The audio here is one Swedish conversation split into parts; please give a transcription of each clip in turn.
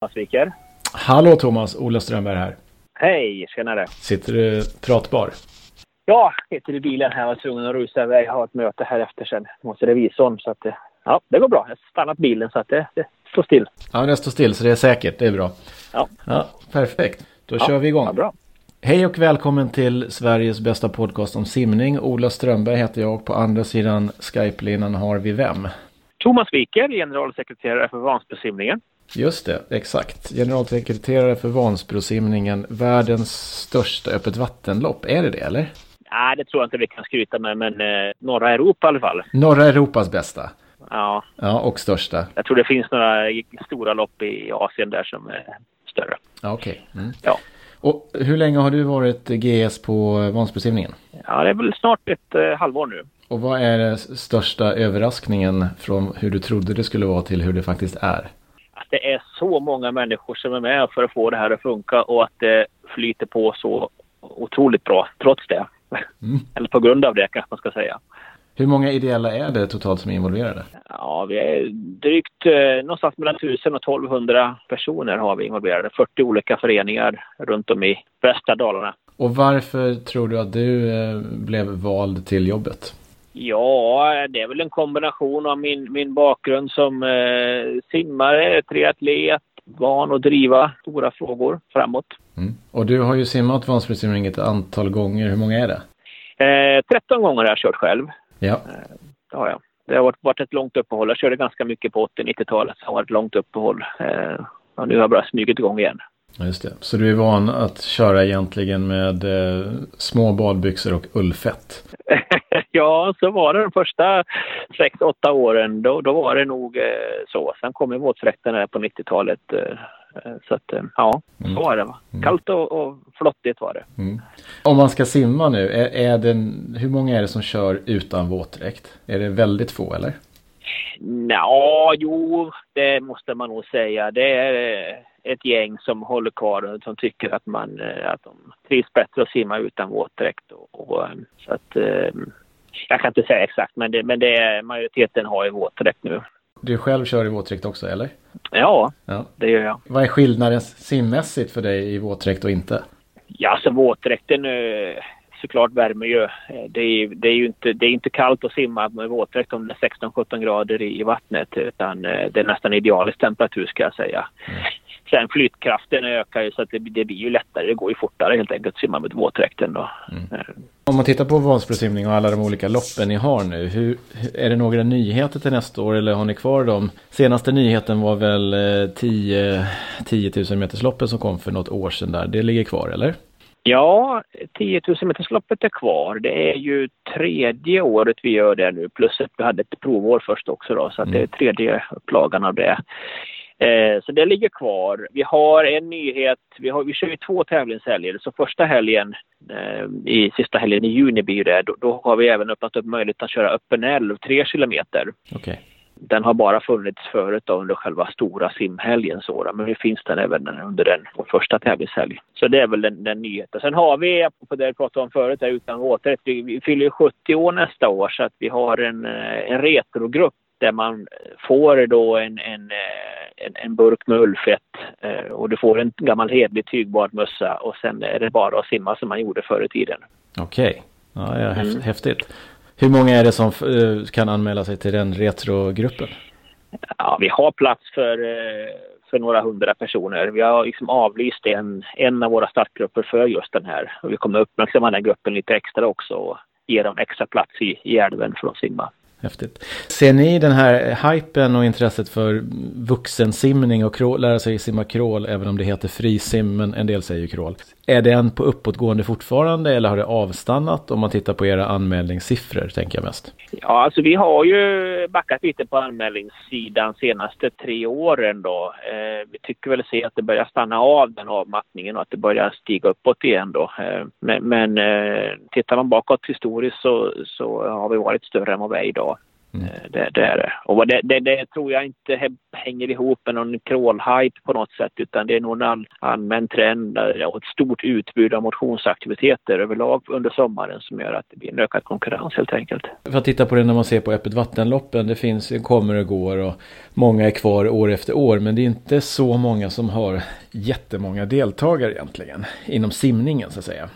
Thomas Wiker. Hallå Thomas, Ola Strömberg här. Hej, tjenare. Sitter du pratbar? Ja, sitter i bilen här. Jag var tvungen att rusa iväg. Jag har ett möte här efter sen hos revisorn. Så att, eh, ja, det går bra. Jag har stannat bilen så att det, det står still. Ja, det står still så det är säkert. Det är bra. Ja. ja perfekt. Då ja, kör vi igång. Ja, bra. Hej och välkommen till Sveriges bästa podcast om simning. Ola Strömberg heter jag och på andra sidan Skype-linan har vi vem? Thomas Wiker, generalsekreterare för Vansbrosimningen. Just det, exakt. Generalsekreterare för Vansbrosimningen, världens största öppet vattenlopp. Är det det eller? Nej, det tror jag inte vi kan skryta med, men eh, norra Europa i alla fall. Norra Europas bästa. Ja. Ja, och största. Jag tror det finns några stora lopp i Asien där som är större. Ja, okej. Okay. Mm. Ja. Och hur länge har du varit GS på Vansbrosimningen? Ja, det är väl snart ett eh, halvår nu. Och vad är största överraskningen från hur du trodde det skulle vara till hur det faktiskt är? Det är så många människor som är med för att få det här att funka och att det flyter på så otroligt bra trots det. Mm. Eller på grund av det kanske man ska säga. Hur många ideella är det totalt som är involverade? Ja, vi är drygt eh, någonstans mellan 1000 och 1200 personer har vi involverade. 40 olika föreningar runt om i västra Dalarna. Och varför tror du att du eh, blev vald till jobbet? Ja, det är väl en kombination av min, min bakgrund som eh, simmare, triatlet, van att driva stora frågor framåt. Mm. Och du har ju simmat Vansbrosimning ett antal gånger. Hur många är det? Eh, 13 gånger har jag kört själv. Ja. Eh, det har jag. Det har varit, varit ett långt uppehåll. Jag körde ganska mycket på 80-90-talet. Det har varit ett långt uppehåll. Eh, och nu har jag bara smugit igång igen. Just det. Så du är van att köra egentligen med eh, små badbyxor och ullfett? ja, så var det de första 6-8 åren. Då, då var det nog eh, så. Sen kom ju våtdräkterna på 90-talet. Eh, så att, eh, ja, mm. så var det. Va? Mm. Kallt och, och flottigt var det. Mm. Om man ska simma nu, är, är det, hur många är det som kör utan våtdräkt? Är det väldigt få eller? Ja, jo, det måste man nog säga. Det är ett gäng som håller kvar och som tycker att, man, att de trivs bättre att simma utan våtdräkt. Och, och, så att, jag kan inte säga exakt, men, det, men det, majoriteten har ju våtdräkt nu. Du själv kör i våtdräkt också, eller? Ja, ja, det gör jag. Vad är skillnaden simmässigt för dig i våtdräkt och inte? Ja, alltså våtdräkten såklart värmer ju. Det är, det är ju inte, det är inte kallt att simma med våtdräkt om det är 16-17 grader i, vattnet utan det är nästan idealisk temperatur ska jag säga. Mm. Sen flytkraften ökar ju så att det, det, blir ju lättare. Det går ju fortare helt enkelt att simma med våtdräkten då. Mm. Om man tittar på Vansbrosimning och alla de olika loppen ni har nu. Hur, är det några nyheter till nästa år eller har ni kvar dem? Senaste nyheten var väl 10, 10 000 metersloppen som kom för något år sedan där. Det ligger kvar eller? Ja, 10 000 metersloppet är kvar. Det är ju tredje året vi gör det nu plus att vi hade ett provår först också då så att det är tredje upplagan av det. Eh, så det ligger kvar. Vi har en nyhet. Vi, har, vi kör ju två tävlingshelger. Så första helgen, eh, i sista helgen i juni blir det, då, då, har vi även öppnat upp möjlighet att köra öppen älv, tre kilometer. Okay. Den har bara funnits förut då, under själva stora simhelgen så men nu finns den även under den första tävlingshelgen. Så det är väl den, den nyheten. Sen har vi, på det vi pratade om förut, utan våträtt, vi, vi fyller 70 år nästa år så att vi har en, eh, en retrogrupp där man får då en, en, en, en burk med ullfett eh, och du får en gammal hedlig tygbadmössa och sen är det bara att simma som man gjorde förr i tiden. Okej, okay. ja, ja, mm. häftigt. Hur många är det som eh, kan anmäla sig till den retrogruppen? Ja, vi har plats för, eh, för några hundra personer. Vi har liksom avlyst en, en av våra startgrupper för just den här. Och vi kommer uppmärksamma den gruppen lite extra också och ge dem extra plats i, i älven för att simma. Häftigt. Ser ni den här hypen och intresset för vuxensimning och crawl, lära sig simma crawl, även om det heter frisim, men en del säger ju crawl. Är den på uppåtgående fortfarande eller har det avstannat om man tittar på era anmälningssiffror, tänker jag mest? Ja, alltså vi har ju backat lite på anmälningssidan senaste tre åren då. Eh, vi tycker väl se att det börjar stanna av den avmattningen och att det börjar stiga uppåt igen då. Eh, men men eh, tittar man bakåt historiskt så, så har vi varit större än vad vi är idag. Mm. Det, det, är det. Och det, det, det, tror jag inte hänger ihop med någon crawl-hype på något sätt utan det är nog en allmän trend och ett stort utbud av motionsaktiviteter överlag under sommaren som gör att det blir en ökad konkurrens helt enkelt. För att titta på det när man ser på öppet vattenloppen, det finns, kommer och går och många är kvar år efter år men det är inte så många som har jättemånga deltagare egentligen inom simningen så att säga.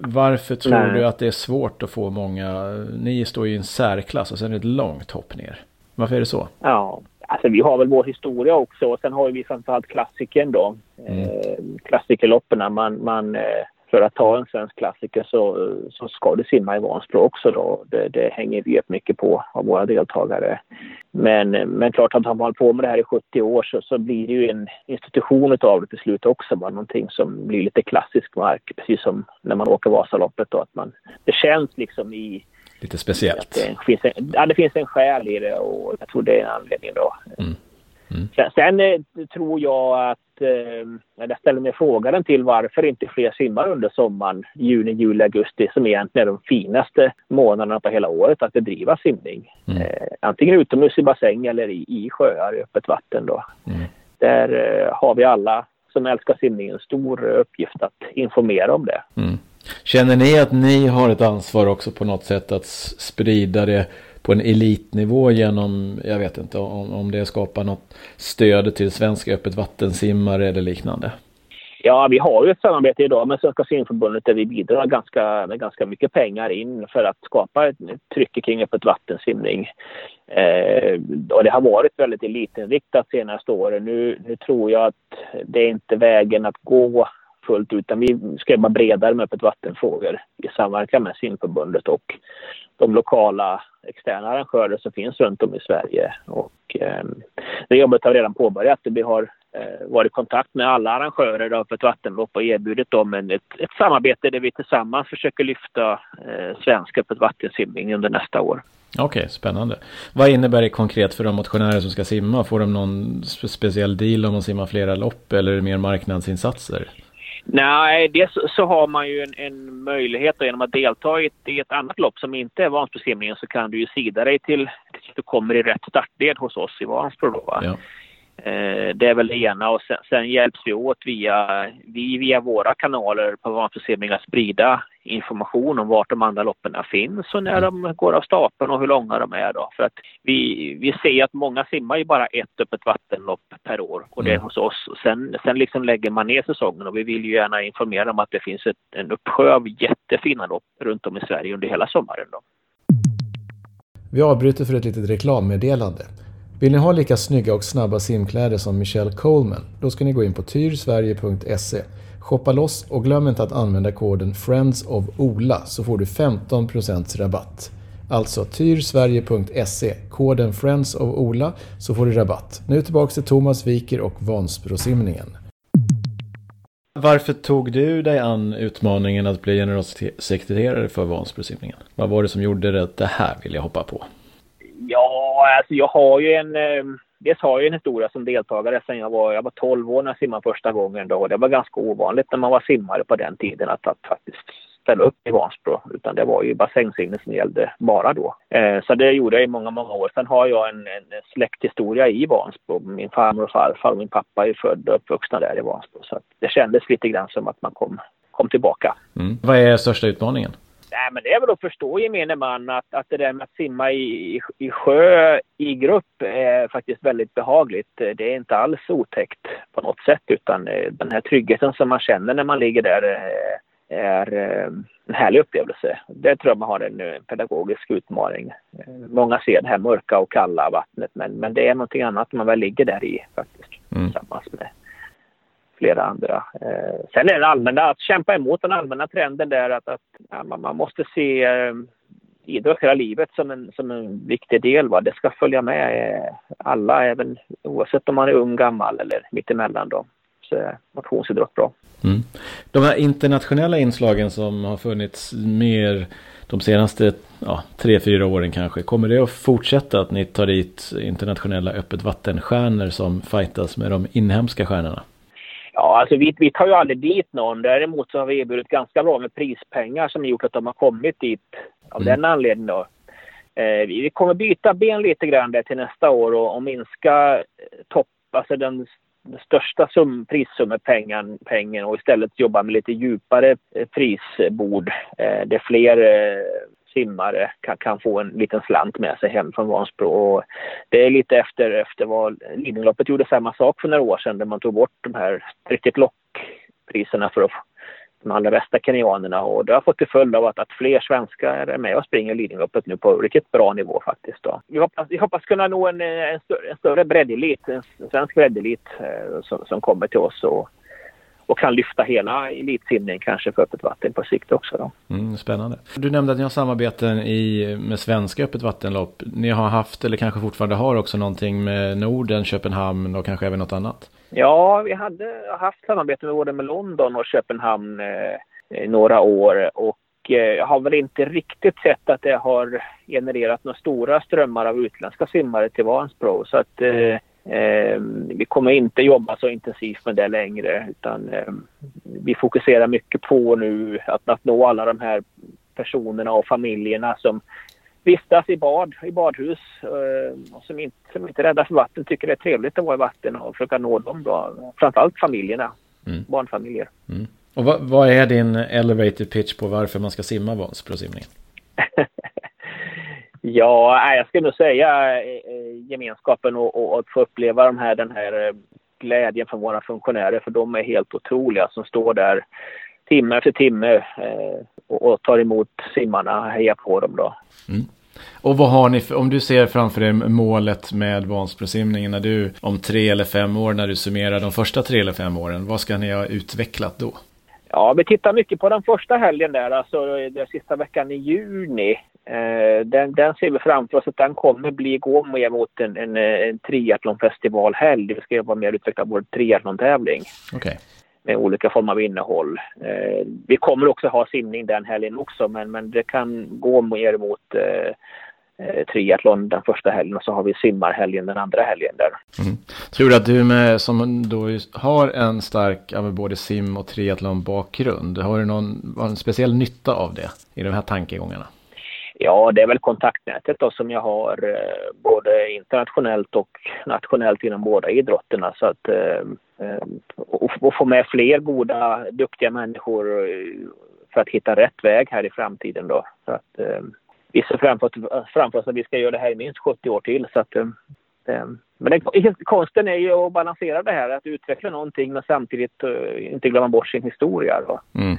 Varför tror Nej. du att det är svårt att få många, ni står ju i en särklass och sen är det ett långt hopp ner. Varför är det så? Ja, alltså vi har väl vår historia också och sen har vi framförallt klassikern då. Mm. Eh, klassikerloppen, man, man eh, för att ta en svensk klassiker så, så ska du simma i Vansbro också då. Det, det hänger vi upp mycket på av våra deltagare. Men, men klart att har man hållit på med det här i 70 år så, så blir det ju en institution av det till slut också. Bara någonting som blir lite klassisk mark, precis som när man åker Vasaloppet då. Att man, det känns liksom i... Lite speciellt. Det finns, en, ja, det finns en själ i det och jag tror det är en anledning då. Mm. Mm. Sen, sen eh, tror jag att, eh, jag ställer mig frågan till varför inte fler simmar under sommaren, juni, juli, augusti, som egentligen är de finaste månaderna på hela året att bedriva simning. Mm. Eh, antingen utomhus i bassäng eller i, i sjöar i öppet vatten då. Mm. Där eh, har vi alla som älskar simning en stor uppgift att informera om det. Mm. Känner ni att ni har ett ansvar också på något sätt att sprida det på en elitnivå genom, jag vet inte om, om det skapar något stöd till svenska öppet vattensimmare eller liknande? Ja, vi har ju ett samarbete idag med Svenska simförbundet där vi bidrar ganska, med ganska mycket pengar in för att skapa ett tryck kring öppet vattensimning. Eh, och det har varit väldigt elitinriktat senaste åren. Nu, nu tror jag att det är inte vägen att gå fullt ut, utan vi ska jobba bredare med öppet vattenfrågor i samverkan med simförbundet och de lokala externa arrangörer som finns runt om i Sverige. Och, eh, det jobbet har redan påbörjat. Vi har eh, varit i kontakt med alla arrangörer av öppet vattenlopp och erbjudit dem en, ett, ett samarbete där vi tillsammans försöker lyfta eh, svensk öppet vattensimning under nästa år. Okej, okay, spännande. Vad innebär det konkret för de motionärer som ska simma? Får de någon speciell deal om att simma flera lopp eller är det mer marknadsinsatser? Nej, dels så har man ju en, en möjlighet då, genom att delta i ett, i ett annat lopp som inte är Vansbrosimningen så kan du ju sida dig till, till att du kommer i rätt startled hos oss i Vansbro då. Va? Ja. Eh, det är väl det ena och sen, sen, hjälps vi åt via, vi via våra kanaler på Vansbrosimning att sprida information om vart de andra loppen finns och när de går av stapeln och hur långa de är då. För att vi, vi ser att många simmar ju bara ett öppet vattenlopp per år och det är mm. hos oss. Sen, sen liksom lägger man ner säsongen och vi vill ju gärna informera om att det finns ett, en uppsjö av jättefina lopp runt om i Sverige under hela sommaren då. Vi avbryter för ett litet reklammeddelande. Vill ni ha lika snygga och snabba simkläder som Michelle Coleman? Då ska ni gå in på tyrsverige.se Shoppa loss och glöm inte att använda koden Friends of Ola så får du 15% rabatt. Alltså tyrsverige.se, koden Friends of Ola så får du rabatt. Nu tillbaks till Thomas Viker och Vansbrosimningen. Varför tog du dig an utmaningen att bli generalsekreterare för Vansbrosimningen? Vad var det som gjorde det att det här vill jag hoppa på? Ja, alltså jag har ju en eh, dels har jag en historia som deltagare sen jag var, jag var 12 år när jag simmade första gången då. Det var ganska ovanligt när man var simmare på den tiden att, att faktiskt ställa upp i Vansbro. Utan det var ju bassängsimning som gällde bara då. Eh, så det gjorde jag i många, många år. Sen har jag en, en släkthistoria i Vansbro. Min farmor och farfar och min pappa är födda och uppvuxna där i Vansbro. Så det kändes lite grann som att man kom, kom tillbaka. Mm. Vad är största utmaningen? Men det är väl att förstå gemene man att, att det där med att simma i, i, sjö i grupp är faktiskt väldigt behagligt. Det är inte alls otäckt på något sätt utan eh, den här tryggheten som man känner när man ligger där eh, är eh, en härlig upplevelse. Det tror jag man har en pedagogisk utmaning. Många ser det här mörka och kalla vattnet men, men det är någonting annat man väl ligger där i faktiskt mm. tillsammans med flera andra. Eh, sen är det allmänna, att kämpa emot den allmänna trenden där att, att ja, man, man, måste se eh, idrott hela livet som en, som en viktig del. Va? Det ska följa med eh, alla, även oavsett om man är ung, gammal eller mittemellan. Då. Så är motionsidrott bra. Mm. De här internationella inslagen som har funnits mer de senaste ja, tre, fyra åren kanske. Kommer det att fortsätta att ni tar dit internationella öppet vattenstjärnor som fightas med de inhemska stjärnorna? Ja, alltså vi, vi tar ju aldrig dit någon. Däremot så har vi erbjudit ganska bra med prispengar som gjort att de har kommit dit av mm. den anledningen då. Eh, vi kommer byta ben lite grann där till nästa år och, och minska eh, topp, alltså den, den största sum, prissummepengen pengen och istället jobba med lite djupare eh, prisbord eh, där fler eh, simmare kan, kan, få en liten slant med sig hem från Vansbro. Och det är lite efter, efter vad Lidingöloppet gjorde samma sak för några år sedan där man tog bort de här riktigt lockpriserna för att de allra bästa kenyanerna och det har fått till följd av att, att fler svenskar är med och springer Lidingöloppet nu på riktigt bra nivå faktiskt. Då. Vi, hoppas, vi hoppas kunna nå en, en, större, en större breddelit, en svensk breddelit eh, som, som kommer till oss och, och kan lyfta hela elitsimning kanske för öppet vatten på sikt också. Då. Mm, spännande. Du nämnde att ni har samarbeten i, med svenska öppet vattenlopp. Ni har haft eller kanske fortfarande har också någonting med Norden, Köpenhamn och kanske även något annat? Ja, vi hade haft samarbete med både med London och Köpenhamn eh, några år och eh, jag har väl inte riktigt sett att det har genererat några stora strömmar av utländska simmare till Vansbro. Så att eh, eh, vi kommer inte jobba så intensivt med det längre utan eh, vi fokuserar mycket på nu att, att nå alla de här personerna och familjerna som vistas i bad, i badhus eh, och som inte, som inte är rädda för vatten tycker det är trevligt att vara i vatten och försöka nå dem då. Framförallt familjerna, mm. barnfamiljer. Mm. Och vad, vad, är din elevator pitch på varför man ska simma Vansbrosimningen? ja, jag skulle nog säga eh, eh, gemenskapen och, och, att få uppleva de här, den här glädjen från våra funktionärer för de är helt otroliga som står där timme efter timme eh, och, och, tar emot simmarna, hejar på dem då. Mm. Och vad har ni för, om du ser framför dig målet med Vansbrosimningen när du om tre eller fem år när du summerar de första tre eller fem åren, vad ska ni ha utvecklat då? Ja, vi tittar mycket på den första helgen där, alltså den sista veckan i juni. Eh, den, den ser vi framför oss att den kommer bli gå mot en, en, en triathlonfestivalhelg. Vi ska jobba mer utveckla vår triathlon-tävling. Okay med olika former av innehåll. Eh, vi kommer också ha simning den helgen också men, men det kan gå mer mot eh, eh, triathlon den första helgen och så har vi simmarhelgen den andra helgen där. Mm. Tror du att du med, som då har en stark både sim och triathlon bakgrund, har du någon, någon speciell nytta av det i de här tankegångarna? Ja, det är väl kontaktnätet då som jag har eh, både internationellt och nationellt inom båda idrotterna. Så att eh, eh och, få med fler goda, duktiga människor för att hitta rätt väg här i framtiden då. Så att, vi ser framför, framför oss att vi ska göra det här i minst 70 år till. Så att, men den, konsten är ju att balansera det här, att utveckla någonting men samtidigt inte glömma bort sin historia. Då. Mm.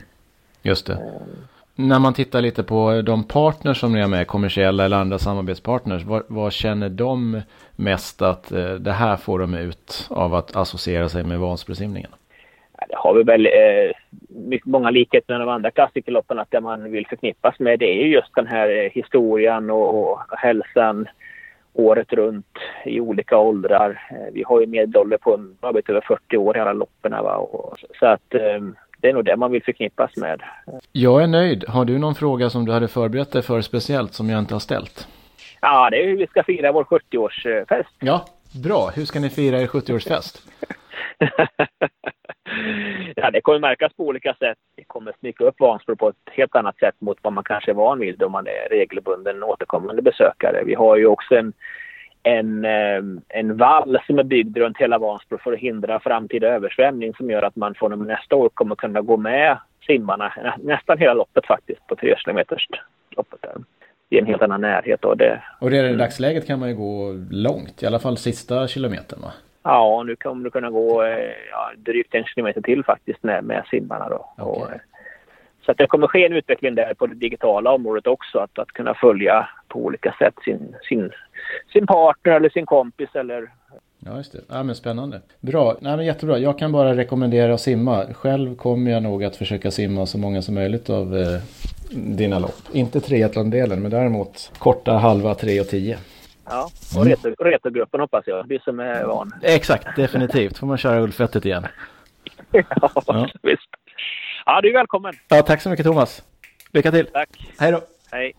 Just det när man tittar lite på de partners som ni har med, kommersiella eller andra samarbetspartners, vad, vad känner de mest att eh, det här får de ut av att associera sig med Vansbrosimningen? det har vi väl eh, mycket, många likheter med de andra klassikerloppen att det man vill förknippas med det är just den här eh, historien och, och hälsan året runt i olika åldrar. Eh, vi har ju medelålder på en över 40 år i alla loppen. Va? Och, så att eh, det är nog det man vill förknippas med. Jag är nöjd. Har du någon fråga som du hade förberett dig för speciellt som jag inte har ställt? Ja, det är hur vi ska fira vår 70-årsfest. Ja, bra. Hur ska ni fira er 70-årsfest? ja, det kommer märkas på olika sätt. Det kommer smyga upp Vansbro på ett helt annat sätt mot vad man kanske är van vid om man är regelbunden återkommande besökare. Vi har ju också en en, ehm, en vall som är byggd runt hela Vansbro för att hindra framtida översvämning som gör att man från och med nästa år kommer kunna gå med simmarna nästan hela loppet faktiskt på tre kilometers loppet. Där. I en helt annan närhet. Och det, och är i dagsläget kan man ju gå långt, i alla fall sista kilometern va? Ja, nu kommer du kunna gå eh, ja, drygt en kilometer till faktiskt med, med simmarna då. Okay. Och, så att det kommer ske en utveckling där på det digitala området också. Att, att kunna följa på olika sätt sin, sin, sin partner eller sin kompis eller Ja, just det. Ja, men spännande. Bra. Nej, men jättebra. Jag kan bara rekommendera att simma. Själv kommer jag nog att försöka simma så många som möjligt av eh, dina lopp. Inte triathlon-delen, men däremot korta halva 3 och 10. Ja, och mm. retogruppen hoppas jag. Du som är van. Exakt, definitivt. Får man köra Ulfettet igen. ja, ja, visst. Ja, du är välkommen. Ja, tack så mycket Thomas. Lycka till. Tack. Hej då. Hej.